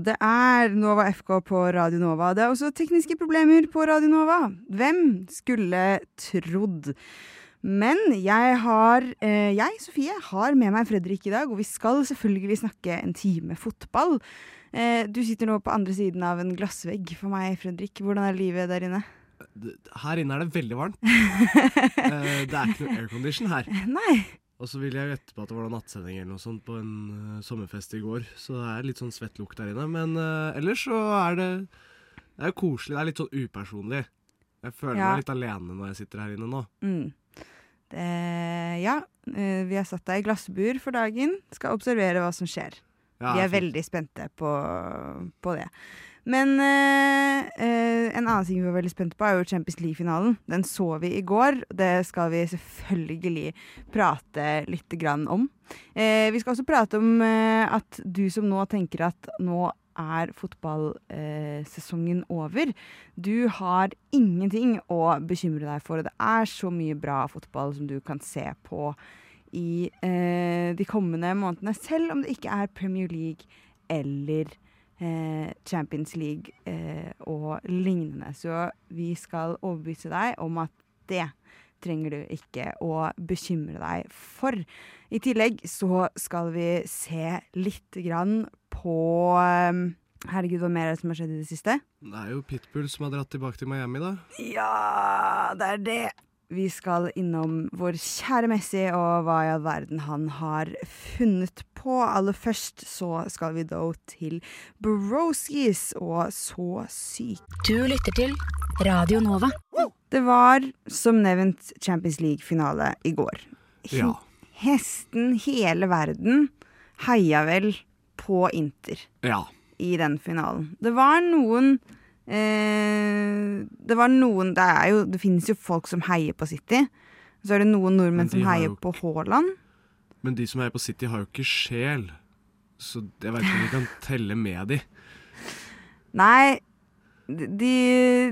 Det er Nova FK på Radio Nova. Det er også tekniske problemer på Radio Nova. Hvem skulle trodd? Men jeg har eh, Jeg, Sofie, har med meg Fredrik i dag, og vi skal selvfølgelig snakke en time fotball. Eh, du sitter nå på andre siden av en glassvegg for meg, Fredrik. Hvordan er livet der inne? Her inne er det veldig varmt. Eh, det er ikke noe aircondition her. Nei. Og så ville jeg gjette på at det var noen nattsending eller noe sånt på en uh, sommerfest i går, så det er litt sånn svett lukt der inne. Men uh, ellers så er det Det er koselig. Det er litt sånn upersonlig. Jeg føler Ja. meg litt alene når jeg sitter her inne nå. Mm. Det, ja, eh, vi har satt deg i glassbur for dagen. Skal observere hva som skjer. Ja, vi er veldig spente på, på det. Men eh, eh, en annen ting vi var veldig spente på, er jo Champions League-finalen. Den så vi i går. Det skal vi selvfølgelig prate litt grann om. Eh, vi skal også prate om eh, at du som nå tenker at nå er fotballsesongen over. Du har ingenting å bekymre deg for. Det er så mye bra fotball som du kan se på i eh, de kommende månedene, selv om det ikke er Premier League eller eh, Champions League eh, og lignende. Så vi skal overbevise deg om at det trenger du ikke å bekymre deg for. I tillegg så skal vi se litt grann på eh, Herregud, hva mer er det som har skjedd i det siste? Det er jo Pitbull som har dratt tilbake til Miami, da. Ja, det er det. Vi skal innom vår kjære Messi og hva i all verden han har funnet på. Aller først så skal vi da til Broskies og Så sykt. Du lytter til Radio Nova. Det var som nevnt Champions League-finale i går. Ja. Hesten hele verden heia vel på Inter Ja. i den finalen. Det var noen eh, Det var noen Det er jo Det finnes jo folk som heier på City. Så er det noen nordmenn de som heier jo på Haaland. Men de som heier på City, har jo ikke sjel. Så jeg veit ikke om vi kan telle med de. Nei, de,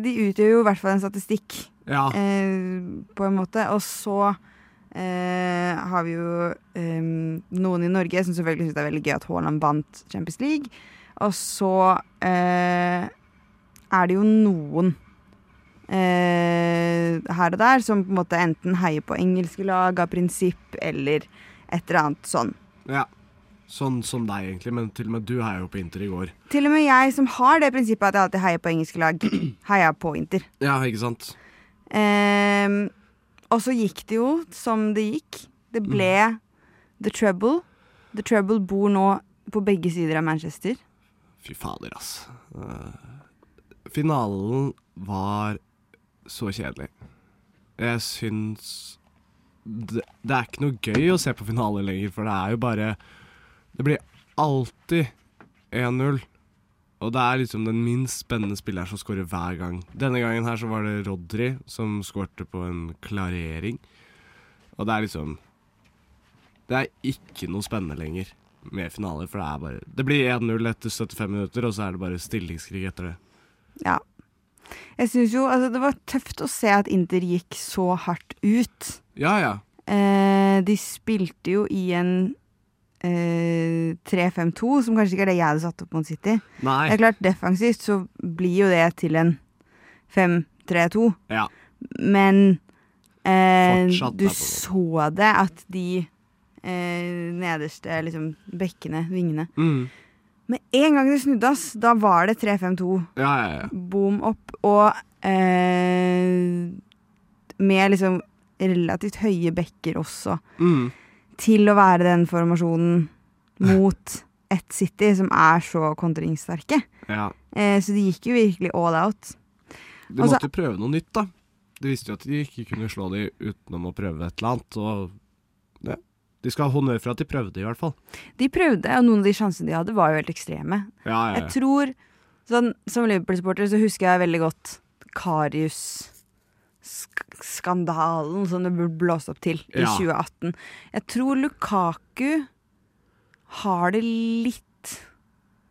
de utgjør jo i hvert fall en statistikk, Ja. eh, på en måte. Og så eh, har vi jo eh, noen i Norge som selvfølgelig syns det er veldig gøy at Haaland vant Champions League. Og så eh, er det jo noen eh, her og der som på en måte enten heier på engelske lag av prinsipp, eller et eller annet sånn. ja. Sånn som deg, egentlig. Men til og med du heier jo på Inter i går. Til og med jeg som har det prinsippet at jeg alltid heier på engelske lag, heier på Inter. Ja, ikke sant? Eh, og så gikk det jo som det gikk. Det ble The Trouble. The Trouble bor nå på begge sider av Manchester. Fy fader, ass. Eh, finalen var så kjedelig. Jeg syns det, det er ikke noe gøy å se på finale lenger, for det er jo bare Det blir alltid 1-0. Og det er liksom den minst spennende spilleren som scorer hver gang. Denne gangen her så var det Rodri som skårte på en klarering. Og det er liksom Det er ikke noe spennende lenger med finaler, for det er bare Det blir 1-0 etter 75 minutter, og så er det bare stillingskrig etter det. Ja. Jeg syns jo altså, det var tøft å se at Inter gikk så hardt ut. Ja, ja. Eh, de spilte jo i en eh, 3-5-2, som kanskje ikke er det jeg hadde satt opp mot City. Nei. Det er klart, defensivt så blir jo det til en 5-3-2. Ja. Men eh, du så det at de eh, nederste liksom, bekkene, vingene Mm. Med en gang det snudde, ass, da var det 3-5-2. Ja, ja, ja. Boom opp. Og eh, med liksom relativt høye bekker også. Mm. Til å være den formasjonen mot et City som er så kontringssterke. ja. Eh, så de gikk jo virkelig all out. De måtte jo prøve noe nytt, da. De visste jo at de ikke kunne slå de utenom å prøve et eller annet. Og. De skal ha honnør for at de prøvde, i hvert fall. De prøvde, og noen av de sjansene de hadde, var jo helt ekstreme. Ja, ja, Jeg tror, sånn, Som Liverpool-supporter så husker jeg veldig godt Karius-skandalen som det burde blåst opp til i Ja. 2018. Jeg tror Lukaku har det litt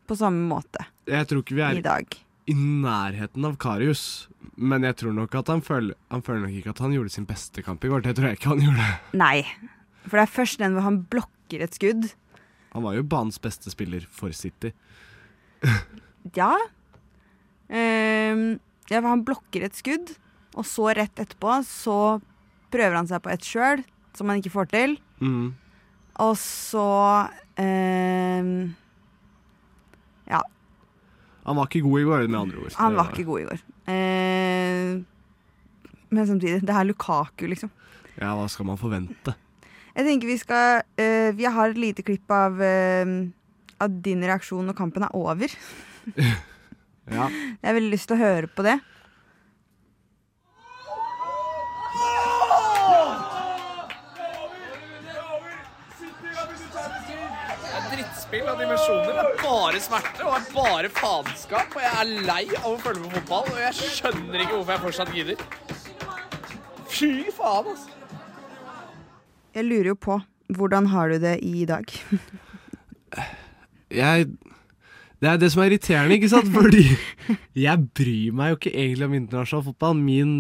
på samme måte Jeg tror ikke vi i er dag. i nærheten av Karius, men jeg tror nok at han føler Han føler nok ikke at han gjorde sin beste kamp i går. Det tror jeg ikke han gjorde. Nei. For det er først den hvor han blokker et skudd. Han var jo banens beste spiller for City. Ja. Um, ja, for han blokker et skudd, og så rett etterpå så prøver han seg på et sjøl, som han ikke får til. Mm. Og så um, Ja, Han var ikke god i går, med andre ord. han var ikke god i går. Uh, men samtidig, det er Lukaku, liksom. Ja, hva skal man forvente? Jeg tenker vi skal uh, Vi har et lite klipp av, uh, av din reaksjon når kampen er over. Ja. Jeg har veldig lyst til å høre på det. Det drittspill av dimensjoner. Det er bare smerte og det er bare faenskap. Og jeg er lei av å følge med fotball, og jeg skjønner ikke hvorfor jeg fortsatt gidder. Fy faen, altså. Jeg lurer jo på hvordan har du det i dag? Jeg Det er det som er irriterende, ikke sant? Fordi jeg bryr meg jo ikke egentlig om internasjonal fotball. Min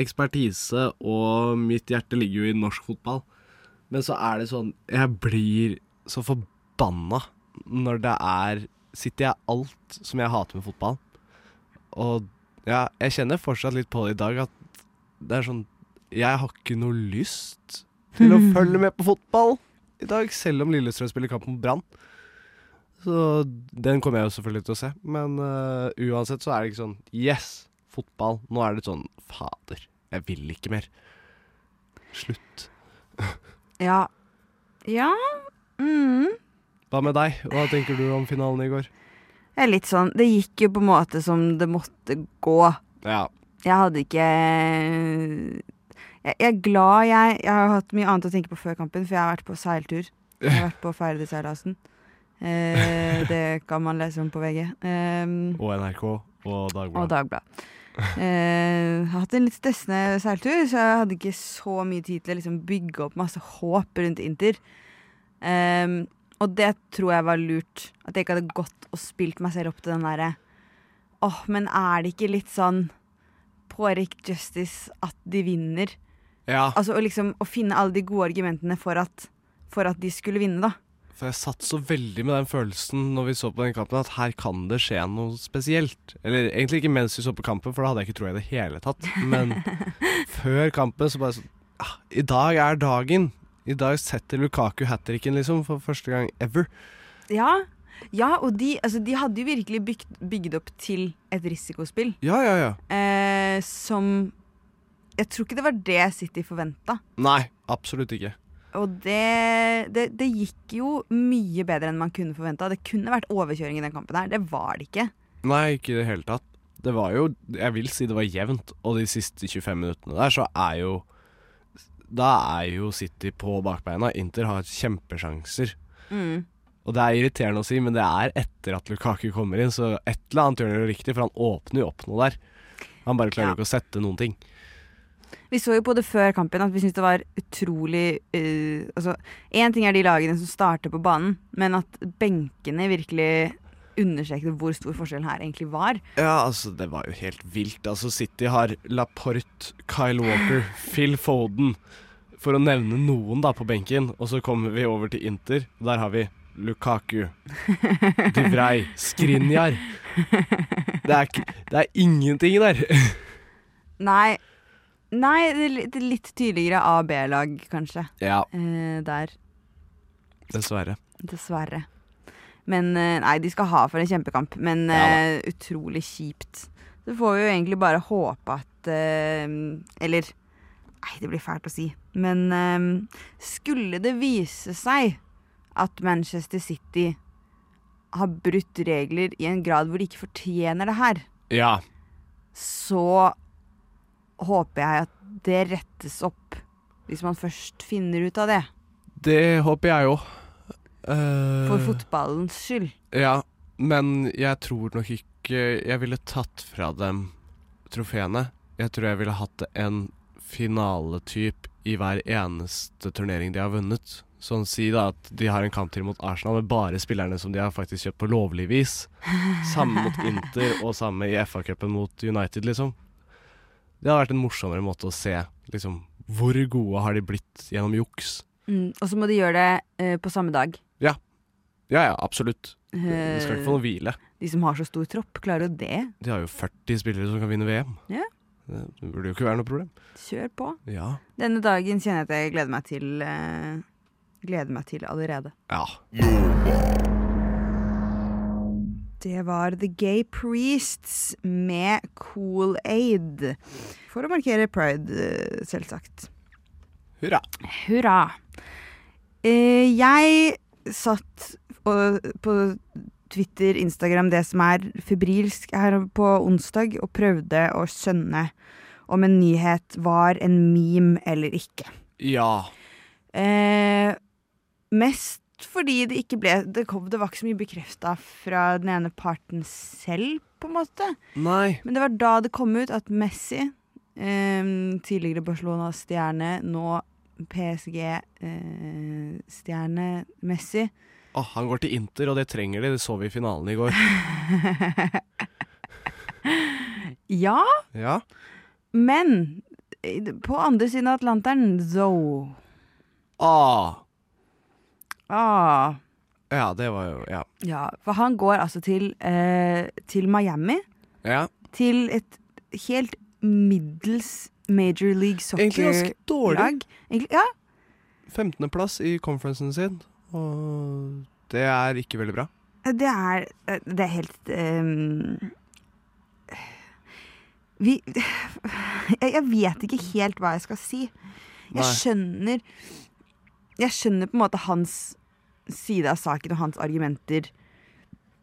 ekspertise og mitt hjerte ligger jo i norsk fotball. Men så er det sånn Jeg blir så forbanna når det er Sitter jeg alt som jeg hater med fotball. Og ja, jeg kjenner fortsatt litt på det i dag at det er sånn Jeg har ikke noe lyst til å følge med på fotball i dag, selv om Lillestrøm spiller kamp mot Brann. Så den kommer jeg jo selvfølgelig til å se. Men uh, uansett så er det ikke sånn Yes, fotball. Nå er det sånn Fader, jeg vil ikke mer. Slutt. Ja. Ja. Mm. Hva med deg? Hva tenker du om finalen i går? Det er litt sånn Det gikk jo på en måte som det måtte gå. Ja. Jeg hadde ikke jeg, jeg er glad jeg Jeg har hatt mye annet å tenke på før kampen, for jeg har vært på seiltur. Jeg har vært på Færderseilasen. Eh, det kan man lese om på VG. Eh, Og NRK og og Dagbladet. Dagbladet. Eh, hatt en litt stressende seiltur, så jeg hadde ikke så mye tid til å liksom bygge opp masse håp rundt Inter. Eh, og det tror jeg var lurt. At jeg ikke hadde gått og spilt meg selv opp til den derre Åh, men er det ikke litt sånn poetic justice at de vinner? Ja, Altså å liksom Å finne alle de gode argumentene for at, for at de skulle vinne, da. for jeg satt så veldig med den følelsen når vi så på den kampen, at her kan det skje noe spesielt. Eller egentlig ikke mens vi så på kampen, for da hadde jeg ikke troa i det hele tatt. Men før kampen så bare sånn ah, I dag er dagen. I dag setter Lukaku hat tricken, liksom, for første gang ever. Ja, ja og de, altså, de hadde jo virkelig bygd, bygd opp til et risikospill. Ja, ja, ja. eh, som Jeg tror ikke det var det City forventa. Nei, absolutt ikke. Og det, det, det gikk jo mye bedre enn man kunne forventa. Det kunne vært overkjøring i den kampen her. Det var det ikke. Nei, ikke i det hele tatt. Det var jo Jeg vil si det var jevnt, og de siste 25 minuttene der så er jo Da er jo City på bakbeina. Inter har kjempesjanser. Mm. Og det er irriterende å si, men det er etter at Lukaku kommer inn, så et eller annet gjør han riktig, for han åpner jo opp noe der. Han bare klarer Ja. ikke å sette noen ting. Vi så jo på det før kampen at vi syntes det var utrolig uh, Altså, én ting er de lagene som starter på banen, men at benkene virkelig understreket hvor stor forskjellen her egentlig var. Ja, altså, det var jo helt vilt. Altså, City har Laporte, Kyle Walker, Phil Foden, for å nevne noen da på benken. Og så kommer vi over til Inter. Der har vi Lukaku, Divrei, Skrinjar. Det er, det er ingenting der. Nei, nei det er litt, litt tydeligere A- og B-lag, kanskje, Ja, eh, der. dessverre. Dessverre. Men eh, Nei, de skal ha for en kjempekamp, men Ja eh, utrolig kjipt. Så får vi jo egentlig bare håpe at eh, Eller Nei, det blir fælt å si. Men eh, skulle det vise seg at Manchester City har brutt regler i en grad hvor de ikke fortjener det her, Ja. så håper jeg at det rettes opp. Hvis man først finner ut av det. Det håper jeg òg. For fotballens skyld. Ja, men jeg tror nok ikke jeg ville tatt fra dem trofeene. Jeg tror jeg ville hatt en finaletyp i hver eneste turnering de har vunnet. Sånn si da at de har en kamp til mot Arsenal med bare spillerne som de har faktisk kjøpt på lovlig vis. Samme mot Inter og samme i FA-cupen mot United, liksom. Det hadde vært en morsommere måte å se liksom, hvor gode har de blitt gjennom juks. Mm, og så må de gjøre det eh, på samme dag. Ja, ja, absolutt. De skal Eh, ikke få noe hvile. De som har så stor tropp, klarer jo det. De har jo 40 spillere som kan vinne VM. Ja. Det burde jo ikke være noe problem. Kjør på. Ja. Denne dagen kjenner jeg at jeg gleder meg til uh, Gleder meg til allerede. Ja. Det var The Gay Priests med Cool Aid. For å markere pride, eh, selvsagt. Hurra. Hurra. Eh, jeg satt på Twitter, Instagram, det som er febrilsk her på onsdag, og prøvde å skjønne om en nyhet var en meme eller ikke. Ja. Eh, mest fordi det ikke ble Det, kom, det var ikke så mye bekrefta fra den ene parten selv, på en måte. Nei. Men det var da det kom ut at Messi, eh, tidligere Barcelona-stjerne, nå PSG-stjerne Messi oh, han går til Inter, og det trenger de. Det så vi i finalen i går. Ja, Ja. men eh, på andre siden av Atlanteren, so Ah. Ah, Ja, det var jo Ja. Ja, for han går altså til, eh, til Miami. ja. Til et helt middels Major League soccer Egentlig ganske dårlig. Egentlig- Ja, 15.-plass i conferencen sin, og det er ikke veldig bra. det er, det er helt um, Vi jeg, jeg vet ikke helt hva jeg skal si. Jeg Nei. skjønner Jeg skjønner på en måte hans side av saken og hans argumenter.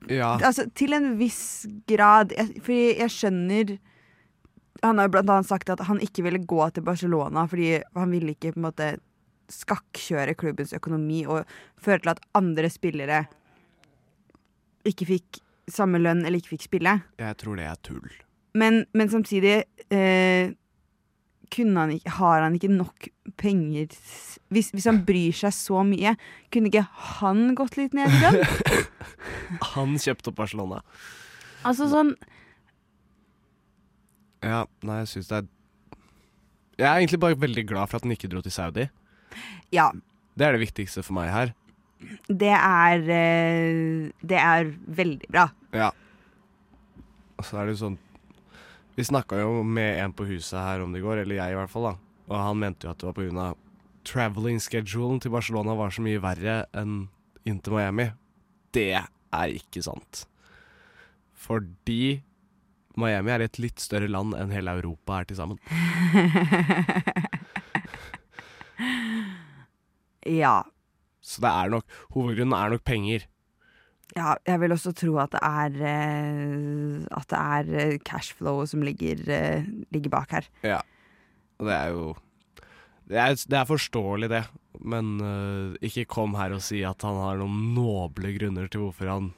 Ja. Altså, til en viss grad. Jeg, fordi jeg skjønner Han har jo blant annet sagt at han ikke ville gå til Barcelona fordi han ville ikke på en måte skakkjøre klubbens økonomi og føre til at andre spillere ikke fikk samme lønn eller ikke fikk spille. Jeg tror det er tull. Men, men samtidig eh, han ikke, har han ikke nok penger hvis, hvis han bryr seg så mye, kunne ikke han gått litt ned i lønn? Han kjøpte opp Barcelona. Altså sånn Ja, nei, jeg syns det er Jeg er egentlig bare veldig glad for at han ikke dro til Saudi. Ja, Det er det viktigste for meg her. det er eh, Det er veldig bra. Ja. Og så er det jo sånn Vi snakka jo med en på huset her om det i går, eller jeg i hvert fall, da. Og han mente jo at det var pga. traveling schedulen til Barcelona var så mye verre enn inn til Miami. Det er ikke sant. Fordi Miami er et litt større land enn hele Europa er til sammen. Ja. Så det er nok Hovedgrunnen er nok penger. Ja. Jeg vil også tro at det er eh, At det er cashflowet cashflow som ligger, eh, ligger bak her. Og det er jo Det er, det er forståelig, det. Men uh, ikke kom her og si at han har noen noble grunner til hvorfor han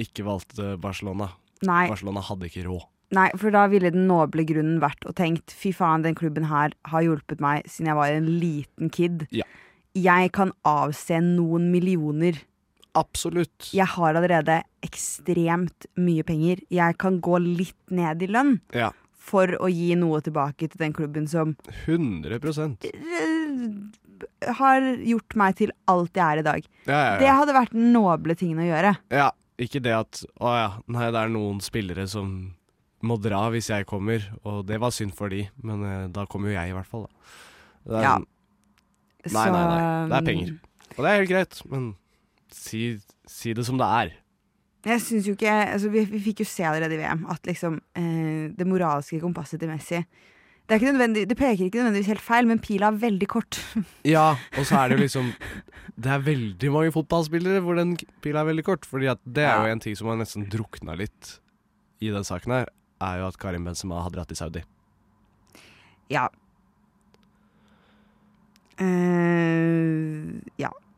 ikke valgte Barcelona. Nei, Barcelona hadde ikke råd. nei, for da ville den noble grunnen vært å tenkt fy faen, den klubben her har hjulpet meg siden jeg var en liten kid. Ja. Jeg kan avse noen millioner. Absolutt. Jeg har allerede ekstremt mye penger. Jeg kan gå litt ned i lønn Ja. for å gi noe tilbake til den klubben som 100 eh, har gjort meg til alt jeg er i dag. ja, ja, Det hadde vært den noble tingen å gjøre. ja. Ikke det at Å ja, nei, det er noen spillere som må dra hvis jeg kommer, og det var synd for de, men øh, da kommer jo jeg i hvert fall, da. Det er, Ja. Nei, nei, nei. Det er penger. Og det er helt greit, men si, si det som det er. Jeg synes jo ikke altså vi, vi fikk jo se allerede i VM at liksom eh, det moralske kompasset til Messi det, er ikke det peker ikke nødvendigvis helt feil, men pila er veldig kort. Ja, og så er det jo liksom Det er veldig mange fotballspillere hvor den pila er veldig kort. Fordi at det er jo en ting som har nesten drukna litt i den saken her, er jo at Karim Benzema har dratt til Saudi. Ja. Uh, ja. Ja.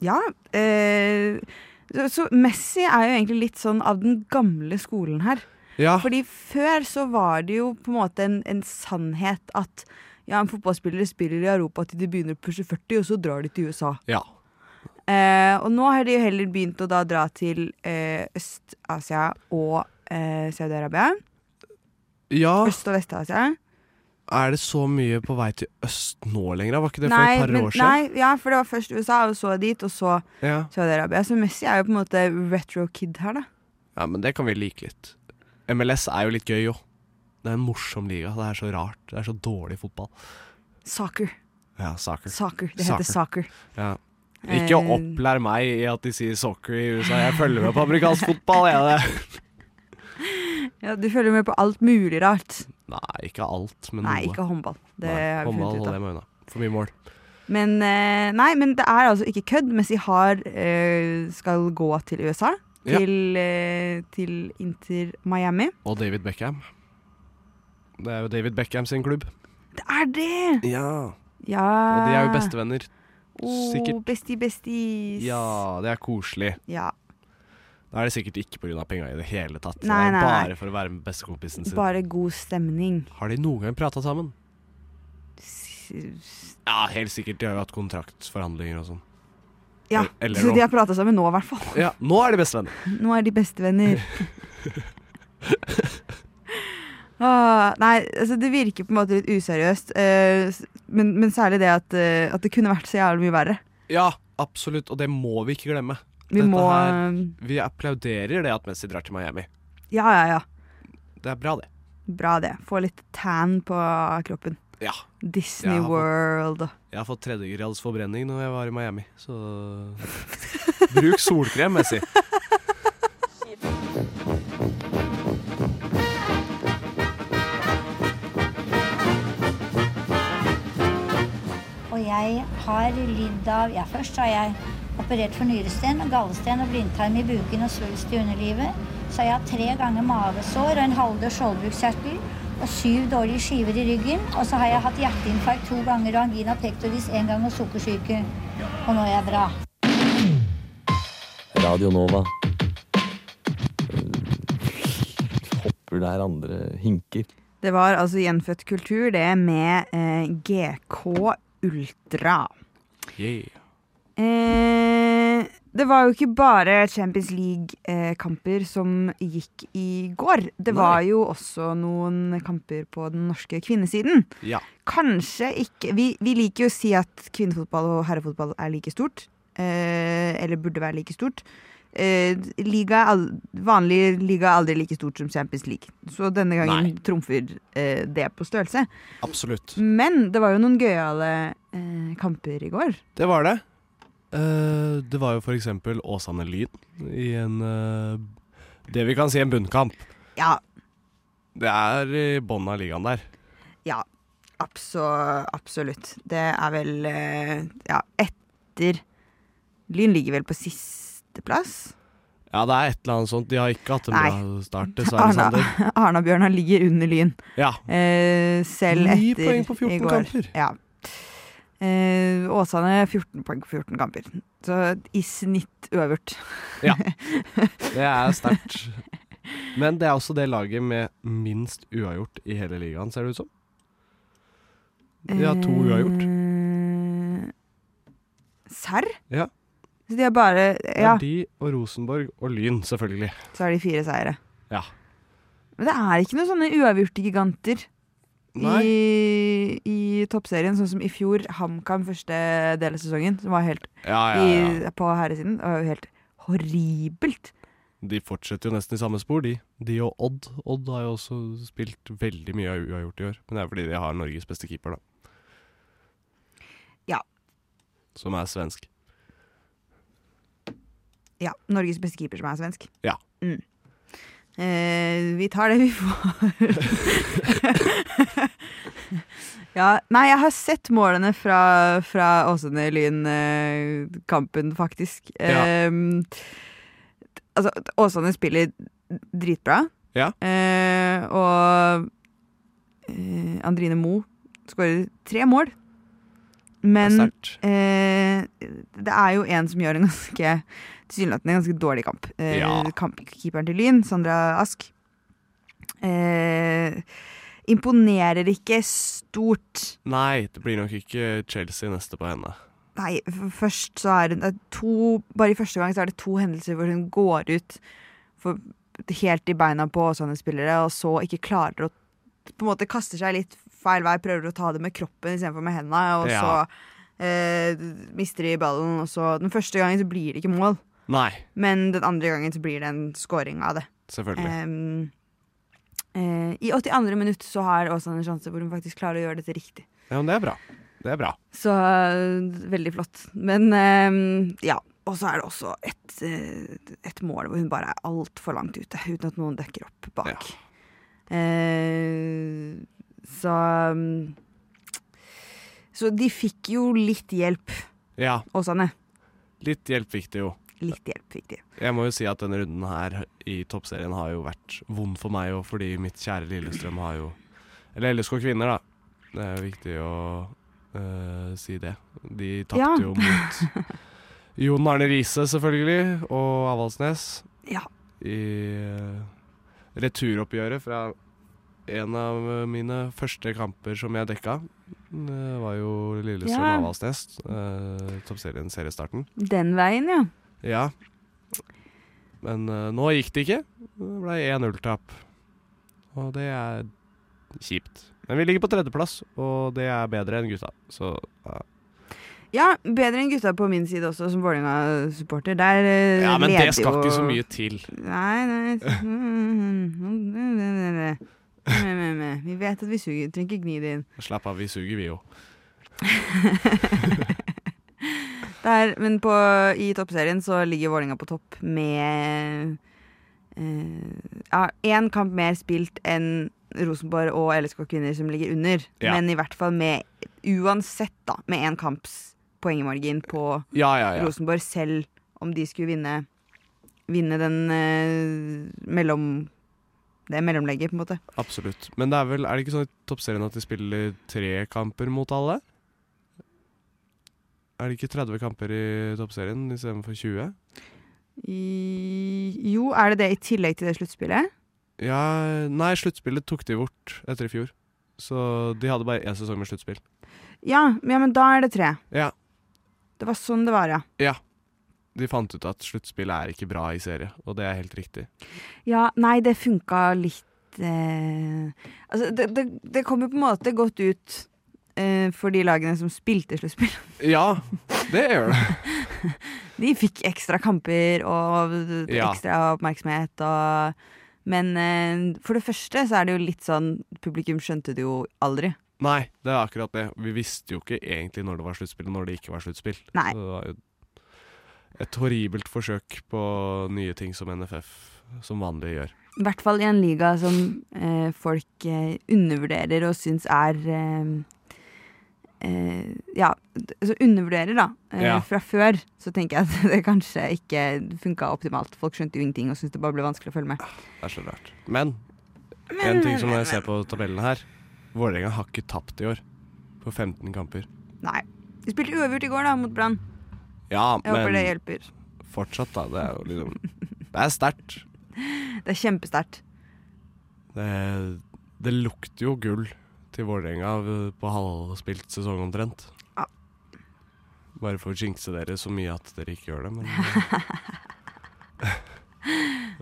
Ja. eh, så, så Messi er jo egentlig litt sånn av den gamle skolen her. Ja, Fordi før så var det jo på en måte en, en sannhet at ja, en fotballspiller spiller i Europa til de begynner å pushe 40, og så drar de til USA. ja. Eh, og nå har de jo heller begynt å da dra til eh, Øst-Asia og eh, Saudi-Arabia. ja. Øst- og Vest-Asia. Er det så mye på vei til øst nå lenger? Var ikke det for nei, et par men, år siden? nei, ja, for det var først USA, og så dit, og så Ja. Saudi-Arabia. Så Messi er jo på en måte retro kid her, da. ja, men det kan vi like litt. MLS er jo litt gøy òg. Det er en morsom liga. Det er så rart. Det er så dårlig fotball. Soccer. Ja, soccer. Soccer. Det heter soccer. Ja. Ikke Eh, opplær meg i at de sier soccer i USA. Jeg følger med på amerikansk fotball, jeg. Ja, du følger med på alt mulig rart. Nei, ikke alt, men Nei, noe. ikke håndball. Det Nei, har vi håndball funnet ut holder av. jeg meg unna. For mye mål. Men, eh, nei, men det er altså ikke kødd. Messi har, eh, skal gå til USA. Ja. Til, eh, til Inter Miami. Og David Beckham. Det er jo David Beckham sin klubb. Det er det! Ja. Ja. Og de er jo bestevenner. Oh, Sikkert. Bestie besties. Ja, det er koselig. Ja. Da er det sikkert ikke pga. penga i det hele tatt. Nei, nei, nei. bare for å være med bestekompisen sin. Bare god stemning. Har de noen gang prata sammen? S- Ja, helt sikkert. De har jo hatt kontraktforhandlinger og sånn. Ja, Eller så de har prata sammen nå, i hvert fall. Ja, nå er de bestevenner. Nå er de bestevenner. ah, nei, altså det virker på en måte litt useriøst. Uh, men, men særlig det at, uh, at det kunne vært så jævlig mye verre. Ja, absolutt. Og det må vi ikke glemme. Vi Dette må her- eh, Vi applauderer det at Messi drar til Miami. Ja, ja, ja. Det er bra, det. Bra det. Få litt tan på kroppen. Ja. Disney Jeg World. fått-. Jeg har fått tredjegrads forbrenning når jeg var i Miami, så Bruk solkrem, Messi. Og jeg har lidd av Ja, først har jeg operert for nyresten, og gallesten og blindtarm i buken og svulst i underlivet. Så har jeg hatt tre ganger mavesår og en halvdød skjoldbruskkjertel og syv dårlige skiver i ryggen. Og så har jeg hatt hjerteinfarkt to ganger og angina pectoris én gang og sukkersyke. Og nå er jeg bra. Radio Nova. Hopper der andre hinker. Det var altså Gjenfødt kultur, det med eh, GK Ultra. Yeah. Eh, det var jo ikke bare Champions League-kamper som gikk i går. Det Nei. var jo også noen kamper på den norske kvinnesiden. Ja. Kanskje ikke Vi, vi liker jo å si at kvinnefotball og herrefotball er like stort. Eh, eller burde være like stort. Eh, liga, vanlig liga er aldri like stort som Champions League. Så denne gangen Nei. trumfer eh, det på størrelse. Absolutt. Men det var jo noen gøyale eh, kamper i går. Det var det. Eh, det var jo eksempel Åsane Lyn i en uh, Det vi kan si en bunnkamp. Ja, Det er i bånn av ligaen der. Ja, abso, absolutt. Det er vel uh, Ja, etter Lyn ligger vel på sisteplass. Ja, det er et eller annet sånt. De har ikke hatt en bra start, dessverre, Arna-Bjørnar Arna-Bjørnar ligger under Lyn, Ja. selv Ni etter poeng på 14 i går. kamper. Ja. Eh, Åsane 14 poeng på 14 kamper. Så i snitt uavgjort. Det er sterkt. Men det er også det laget med minst uavgjort i hele ligaen, ser det ut som. De har to uavgjort. Eh, Serr? Ja. Så de har bare Det er de og Rosenborg og Lyn, selvfølgelig. så er de fire seire. Ja. Men det er ikke noen sånne uavgjorte giganter. Nei. i, i toppserien, sånn som i fjor. HamKam første del av sesongen, som var helt Ja, ja, ja. i, på herresiden. Det var jo helt horribelt. De fortsetter jo nesten i samme spor, de. De og Odd. Odd har jo også spilt veldig mye uavgjort i år. Men det er fordi de har Norges beste keeper, da. Ja. Som er svensk. Ja, Norges beste keeper som er svensk. Ja. Mm. Eh, vi tar det vi får. ja, nei, jeg har sett målene fra, fra Åsane Lyn-kampen, faktisk. Ja. Eh, altså, Åsane spiller dritbra. Ja. Eh, og eh, Andrine Mo skårer tre mål. Men det er eh, det er jo en som gjør en ganske tilsynelatende ganske dårlig kamp. Eh, Ja. Kampkeeperen til Lyn, Sandra Ask. Eh, imponerer ikke stort. Nei, det blir nok ikke Chelsea neste på henne. Nei, først så er det to Bare i første gang så er det to hendelser hvor hun går ut for, helt i beina på sånne spillere, og så ikke klarer å på en måte kaster seg litt feil vei, prøver å ta det med kroppen istedenfor med hendene, og Ja. så eh, mister de ballen, og så Den første gangen så blir det ikke mål, Nei, men den andre gangen så blir det en scoring av det. selvfølgelig. Um, uh, I 82. minutt så har Åsane en sjanse hvor hun faktisk klarer å gjøre dette riktig. Ja, men det er bra. Det er bra. Så uh, veldig flott. Men em, ja. Og så er det også et, uh, et mål hvor hun bare er altfor langt ute, uten at noen dekker opp bak. Eh, så um, Så de fikk jo litt hjelp, Ja, Åsane. litt hjelp fikk det jo. Litt hjelp de. Jeg må jo si at denne runden her i toppserien har jo vært vond for meg òg, fordi mitt kjære Lillestrøm har jo Eller LSK kvinner, da. Det er jo viktig å uh, si det. De tapte Ja. jo mot Jon Arne Riise, selvfølgelig, og Avaldsnes Ja. i uh, returoppgjøret fra en av mine første kamper som jeg dekka. Det var jo Lillestrøm Ja. Uh, toppserien seriestarten. Den veien, ja. Ja. Men uh, nå gikk det ikke. Det ble 1-0-tap. Og det er kjipt. Men vi ligger på tredjeplass, og det er bedre enn gutta. Så ja. Ja, bedre enn gutta på min side også, som Vålerenga-supporter. Der eh, ja, men det skal jo- ikke så mye til. Nei, nei Vi vet at vi suger. Trenger ikke gni det inn. Slapp av, vi suger, vi jo. Der, men på, i toppserien så ligger Vålerenga på topp med eh, ja, én kamp mer spilt enn Rosenborg og LSK Kvinner som ligger under. Ja. Men i hvert fall med uansett da, med én kamps poengmargin på Ja, ja, ja. Rosenborg, selv om de skulle vinne, vinne den eh, mellom det mellomlegget, på en måte. Absolutt. Men det er vel, er det ikke sånn i toppserien at de spiller tre kamper mot alle? Er det ikke 30 kamper i toppserien istedenfor 20? I, jo, er det det i tillegg til det sluttspillet? Ja, nei, sluttspillet tok de bort etter i fjor. Så de hadde bare én sesong med sluttspill. Ja, ja, men da er det tre. Ja. Det var sånn det var, ja. ja. De fant ut at sluttspill er ikke bra i serie, og det er helt riktig. Ja, nei, det funka litt eh, Altså, det, det, det kom jo på en måte godt ut for de lagene som spilte sluttspill. Ja, det gjør det. De fikk ekstra kamper og Ja. ekstra oppmerksomhet og Men eh, for det første så er det jo litt sånn Publikum skjønte det jo aldri. Nei, det er akkurat det. Vi visste jo ikke egentlig når det var sluttspill, og når det ikke var sluttspill. Nei. Så det var jo et horribelt forsøk på nye ting som NFF som vanlig gjør. I hvert fall i en liga som eh, folk eh, undervurderer og syns er eh, eh, Ja, altså undervurderer, da. Eh, Ja. Fra før så tenker jeg at det kanskje ikke funka optimalt. Folk skjønte jo ingenting og syntes det bare ble vanskelig å følge med. Det er så rart. Men en ting som jeg ser på tabellen her Vålerenga har ikke tapt i år. På 15 kamper. Nei. De spilte uavgjort i går, da, mot Brann. Ja, Jeg håper det hjelper. fortsatt, da. Det er jo liksom Det er sterkt. Det er kjempesterkt. Det, det lukter jo gull til Vålerenga på halvspilt sesong omtrent. Ja. Bare for å jinxe dere så mye at dere ikke gjør det, men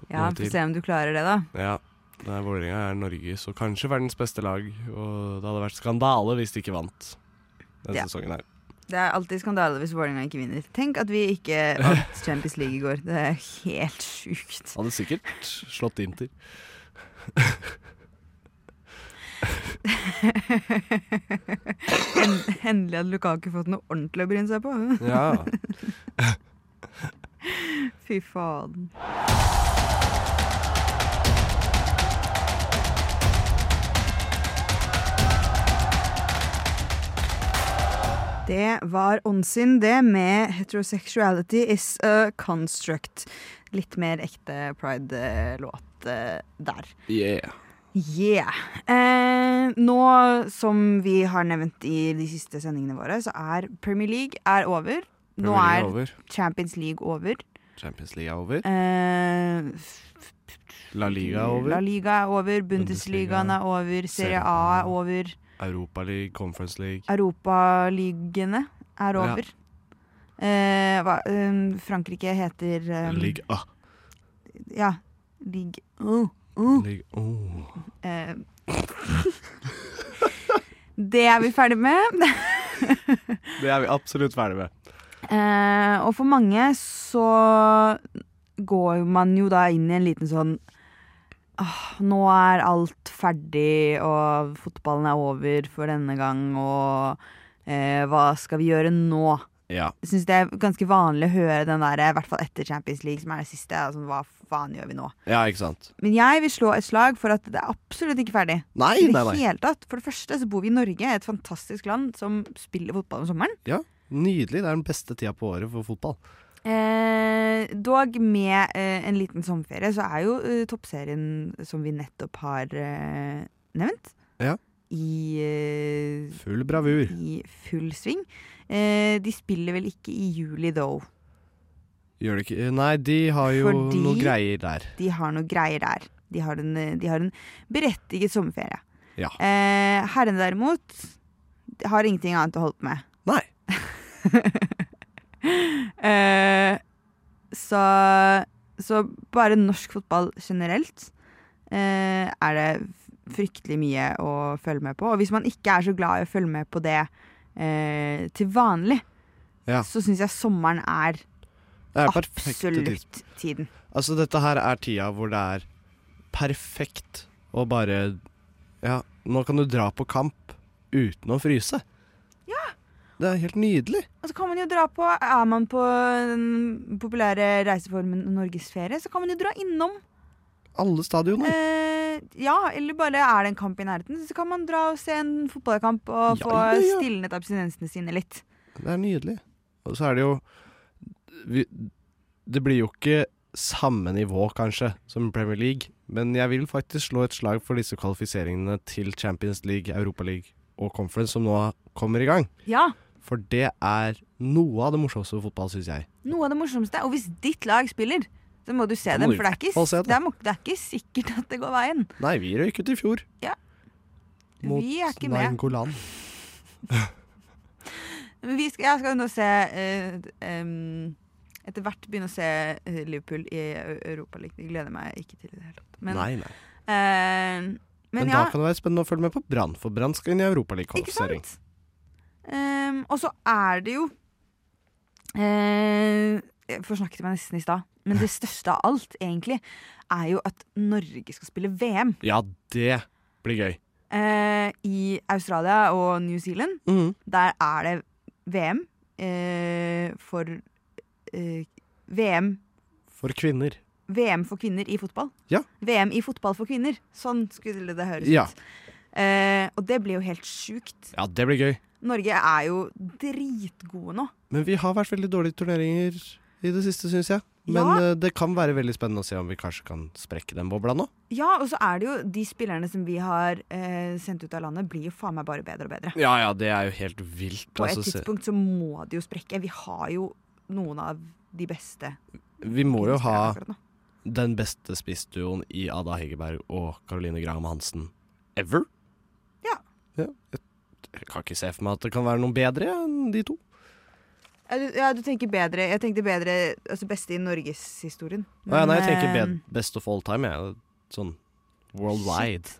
Ja, vi får se om du klarer det, da. ja. Er Vålerenga er Norges og kanskje verdens beste lag, og det hadde vært skandale hvis de ikke vant denne Ja. sesongen her. Det er alltid skandale hvis Vålerenga ikke vinner. Tenk at vi ikke vant Champions League i går. Det er helt sjukt. Hadde sikkert slått Inter. En- Endelig hadde Lukaku fått noe ordentlig å bryne seg på. Ja. Fy faen. Det var åndssyn, det, med 'Heterosexuality is a construct'. Litt mer ekte pride-låt eh, der. Yeah. Yeah. Eh, nå som vi har nevnt i de siste sendingene våre, så er Premier League er over. Nå Premier er over. Champions League over. Champions League er over. Eh, La Liga er over. La Liga er over. Bundesligaen er over. Serie A er over. Europa League, Conference League. Europaligene er Ja. over. Eh, hva, eh, Frankrike heter um, League A. Ja. Ligue oh, 1. Oh. Eh, det er vi ferdig med. Det er vi absolutt ferdig med. Eh, og for mange så går man jo da inn i en liten sånn «Åh, Nå er alt ferdig, og fotballen er over for denne gang, og eh, hva skal vi gjøre nå? Ja. Jeg syns det er ganske vanlig å høre den der, i hvert fall etter Champions League, som er det siste. Altså, hva faen gjør vi nå? ja, ikke sant. Men jeg vil slå et slag for at det er absolutt ikke ferdig. Nei, I det nei, nei. hele tatt. For det første så bor vi i Norge, et fantastisk land som spiller fotball om sommeren. Ja, Nydelig. Det er den beste tida på året for fotball. Eh, dog med eh, en liten sommerferie, så er jo eh, toppserien som vi nettopp har eh, nevnt, Ja. i, eh, Full bravur. i full sving. Eh, de spiller vel ikke i juli, though. Gjør det ikke Nei, de har jo Fordi- noe greier der. De har noe greier der. De har en, eh, de har en berettiget sommerferie. Ja. Eh, herrene derimot har ingenting annet å holde på med. Nei. Eh, så, så bare norsk fotball generelt eh, er det fryktelig mye å følge med på. Og hvis man ikke er så glad i å følge med på det eh, til vanlig, Ja. så syns jeg sommeren er er absolutt tiden. Altså, dette her er tida hvor det er perfekt å bare Ja, nå kan du dra på kamp uten å fryse. Ja. Det er helt nydelig. Og så kan man jo dra på Er man på den populære reiseformen Norgesferie, så kan man jo dra innom. Alle stadioner. Eh, ja, eller bare er det en kamp i nærheten, så kan man dra og se en fotballkamp og Ja, få ja, ja. stilnet abstinensene sine litt. Det er nydelig. Og så er det jo vi, Det blir jo ikke samme nivå, kanskje, som Premier League, men jeg vil faktisk slå et slag for disse kvalifiseringene til Champions League, Europa League og Conference som nå kommer i gang. Ja, For det er noe av det morsomste ved fotball, syns jeg. noe av det morsomste. Og hvis ditt lag spiller, så må du se dem, for det er, ikke, det. det, er, det er ikke sikkert at det går veien. Nei, vi røyk ut i fjor. Ja. Mot Vi er ikke med. Nainggolan. Men jeg skal jo nå se uh, um, Etter hvert begynne å se eh, Liverpool i Europaligaen. Europa League. Det gleder meg ikke til i det hele tatt. Men, Nei, nei. Uh, men, Men ja, da kan det være spennende å følge med på Brann, for Brann skal inn i ikke Europaliga-kvalifisering. sant? Og så er det jo eh, Jeg forsnakket meg nesten i stad, men det største av alt, egentlig, er jo at Norge skal spille VM Ja, det blir gøy. eh, i Australia og New Zealand. Mm. Der er det VM eh, for eh, VM For kvinner. VM for kvinner i fotball. Ja. VM i fotball for kvinner. Sånn skulle det høres Ja. ut. Eh, og det blir jo helt sjukt. Ja, det blir gøy. Norge er jo dritgode nå. Men vi har vært veldig dårlige i turneringer i det siste, syns jeg. Men Ja. eh, det kan være veldig spennende å se om vi kanskje kan sprekke den bobla nå. Ja, og så er det jo de spillerne som vi har eh, sendt ut av landet, blir jo faen meg bare bedre og bedre. Ja ja, det er jo helt vilt. På et altså, tidspunkt så må det jo sprekke. Vi har jo noen av de beste. vi må jo ha den beste spissduoen i Ada Hegerberg og Caroline Graham Hansen ever. Ja. Jeg, jeg kan ikke se for meg at det kan være noen bedre enn de to. Ja, du, ja, du tenker bedre Jeg tenkte bedre Altså beste i norgeshistorien. Nei, nei, jeg tenker eh, best of all time, jeg. Sånn worldwide.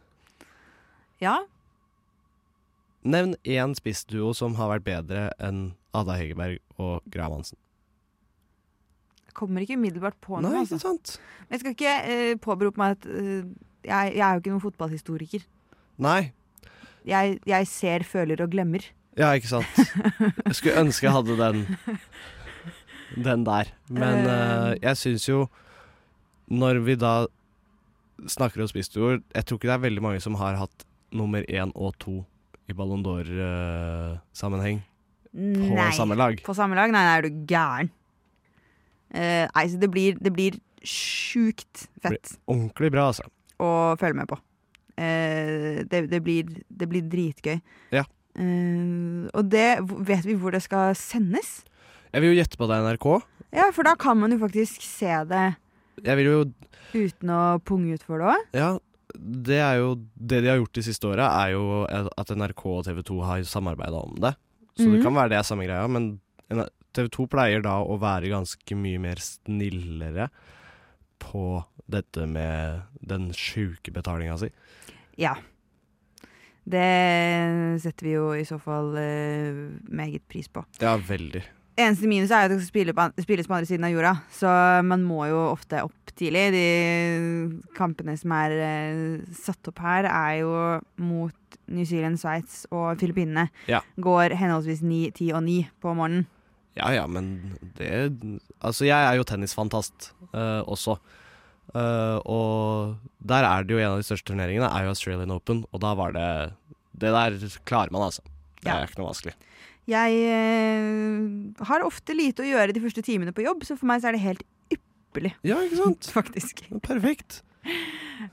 Ja, Nevn én spissduo som har vært bedre enn Ada Hegerberg og Graham Hansen. jeg kommer ikke umiddelbart på noe. Nei, altså. ikke sant? Men jeg skal ikke uh, påberope meg at uh, jeg, jeg er jo ikke noen fotballhistoriker. Nei. Jeg, jeg ser, føler og glemmer. Ja, ikke sant. Jeg skulle ønske jeg hadde den Den der. Men uh, jeg syns jo Når vi da snakker om spissduoer Jeg tror ikke det er veldig mange som har hatt nummer én og to i Ballon d'Or-sammenheng på Nei. samme lag. På samme lag? Nei, nei, er du gæren? Uh, nei, så det blir, det blir sjukt fett Ordentlig bra, altså. å følge med på. Uh, det, det, blir, det blir dritgøy. Ja. Eh, og det Vet vi hvor det skal sendes? Jeg vil jo gjette på det er NRK. Ja, for da kan man jo faktisk se det Jeg vil jo uten å punge ut for det òg. Ja, det er jo Det de har gjort de siste åra, er jo at NRK og TV 2 har samarbeida om det. Så det Mhm. kan være det er samme greia, men TV 2 pleier da å være ganske mye mer snillere på dette med den sjuke betalinga si. Ja. Det setter vi jo i så fall uh, meget pris på. Ja, veldig. Eneste minus er at det skal på, spilles på andre siden av jorda, så man må jo ofte opp tidlig. De kampene som er uh, satt opp her, er jo mot New Zealand, Sveits og Filippinene. Ja. Går henholdsvis 9, 10 og 9 på morgenen. Ja ja, men det Altså, jeg er jo tennisfantast uh, også. Uh, og der er det jo en av de største turneringene, er jo Australian Open, og da var det Det der klarer man, altså. Det Ja. er ikke noe vanskelig. Jeg eh, har ofte lite å gjøre de første timene på jobb, så for meg så er det helt ypperlig, Ja, ikke sant? faktisk. Perfekt.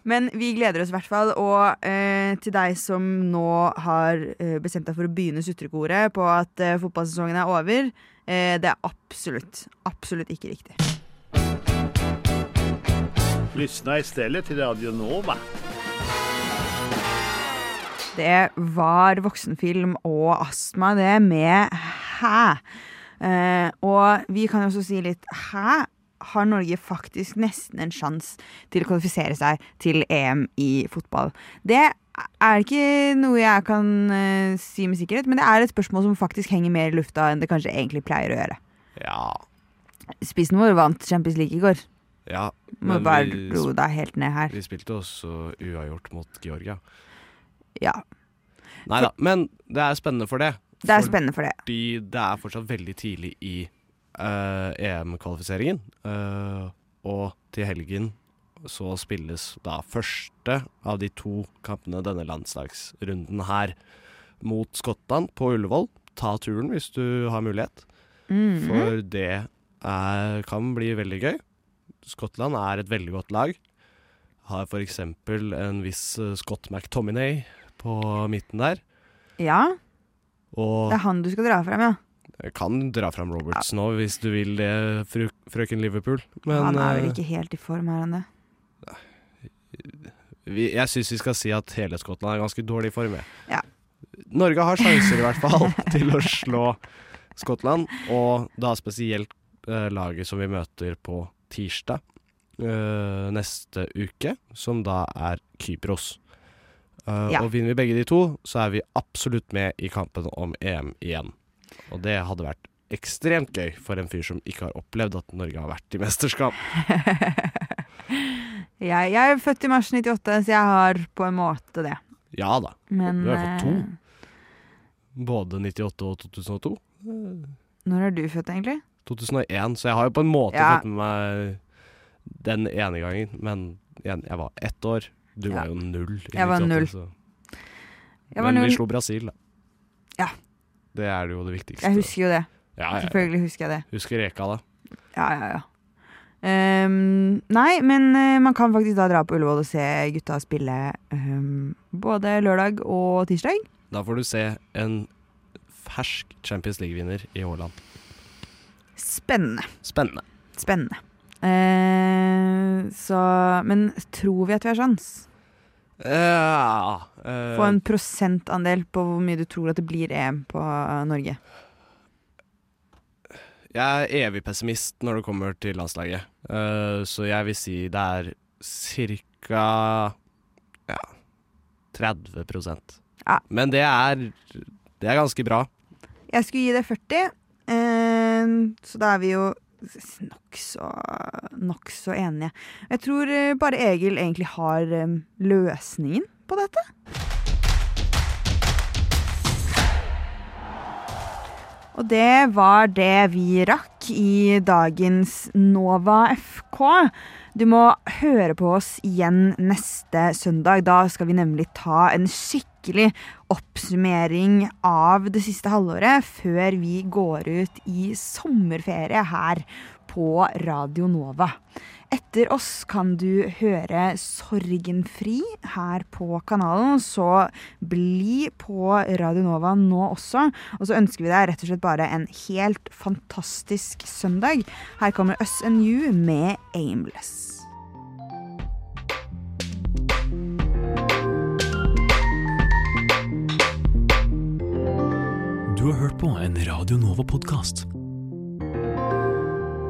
Men vi gleder oss i hvert fall. Og eh, til deg som nå har eh, bestemt deg for å begynne sutrekoret på at eh, fotballsesongen er over, eh, det er absolutt, absolutt ikke riktig. Lyssna stedet til Radio Nova. Det var voksenfilm og astma, det, med hæ. Eh, og vi kan jo også si litt hæ. Har Norge faktisk nesten en sjanse til å kvalifisere seg til EM i fotball? Det er ikke noe jeg kan eh, si med sikkerhet, men det er et spørsmål som faktisk henger mer i lufta enn det kanskje egentlig pleier å gjøre. Ja. Spissen vår vant Champions League i går. ja Må bare vi, ro deg helt ned her. vi spilte også uavgjort mot Georgia. Ja, Nei da, men det er spennende for det. det er spennende for det. Fordi det er fortsatt veldig tidlig i uh, EM-kvalifiseringen. Uh, og til helgen så spilles da første av de to kampene denne landslagsrunden her mot Skottland på Ullevål. Ta turen hvis du har mulighet, Mhm. for det er, kan bli veldig gøy. Skottland er et veldig godt lag. Har f.eks. en viss eh, Scott McTominay på midten der. Ja, Og det er han du skal dra frem, ja. Jeg kan dra fram Roberts nå, hvis du vil det, fru, frøken Liverpool. Men han er vel eh, ikke helt i form, er han det? vi, jeg syns vi skal si at hele Skottland er ganske dårlig i form. Ja. Norge har sjanser i hvert fall til å slå Skottland, og da spesielt eh, laget som vi møter på tirsdag eh, neste uke, som da er Kypros. Eh, Ja. Og vinner vi begge de to, så er vi absolutt med i kampen om EM igjen. Og det hadde vært ekstremt gøy for en fyr som ikke har opplevd at Norge har vært i mesterskap. jeg, jeg er født i mars 98, så jeg har på en måte det. Ja da. Men Du har fått to. eh, Både 98 og 2002. når er du født, egentlig? 2001, så jeg har jo på en måte Ja. fått med meg den ene gangen. Men igjen, jeg var ett år. Du var jo null. i Jeg var null. Jeg var men null. vi slo Brasil, da. Ja. Det er jo det viktigste. Jeg husker jo det. ja, ja, ja. Selvfølgelig husker jeg det. Husker Reka, da. Ja, ja, ja. Um, nei, men uh, man kan faktisk da dra på Ullevål og se gutta spille um, både lørdag og tirsdag. Da får du se en fersk Champions League-vinner i Haaland. Spennende. Spennende. Spennende. Eh, så Men tror vi at vi har sjans? Ja eh, Få en prosentandel på hvor mye du tror at det blir EM på eh, Norge. Jeg er evig pessimist når det kommer til landslaget. Eh, så jeg vil si det er ca. ja 30 Ja. Men det er, det er ganske bra. Jeg skulle gi det 40, eh, så da er vi jo nokså nok så enige. Jeg tror eh, bare Egil egentlig har eh, løsningen på dette. Og det var det vi rakk i dagens Nova FK. Du må høre på oss igjen neste søndag. Da skal vi nemlig ta en skikkelig oppsummering av det siste halvåret før vi går ut i sommerferie her på Radio Nova. Etter oss kan du høre Sorgenfri her på kanalen, så bli på Radio Nova nå også. Og så ønsker vi deg rett og slett bare en helt fantastisk søndag. Her kommer Us and You med Aimless. Du har hørt på en Radio Nova-podkast.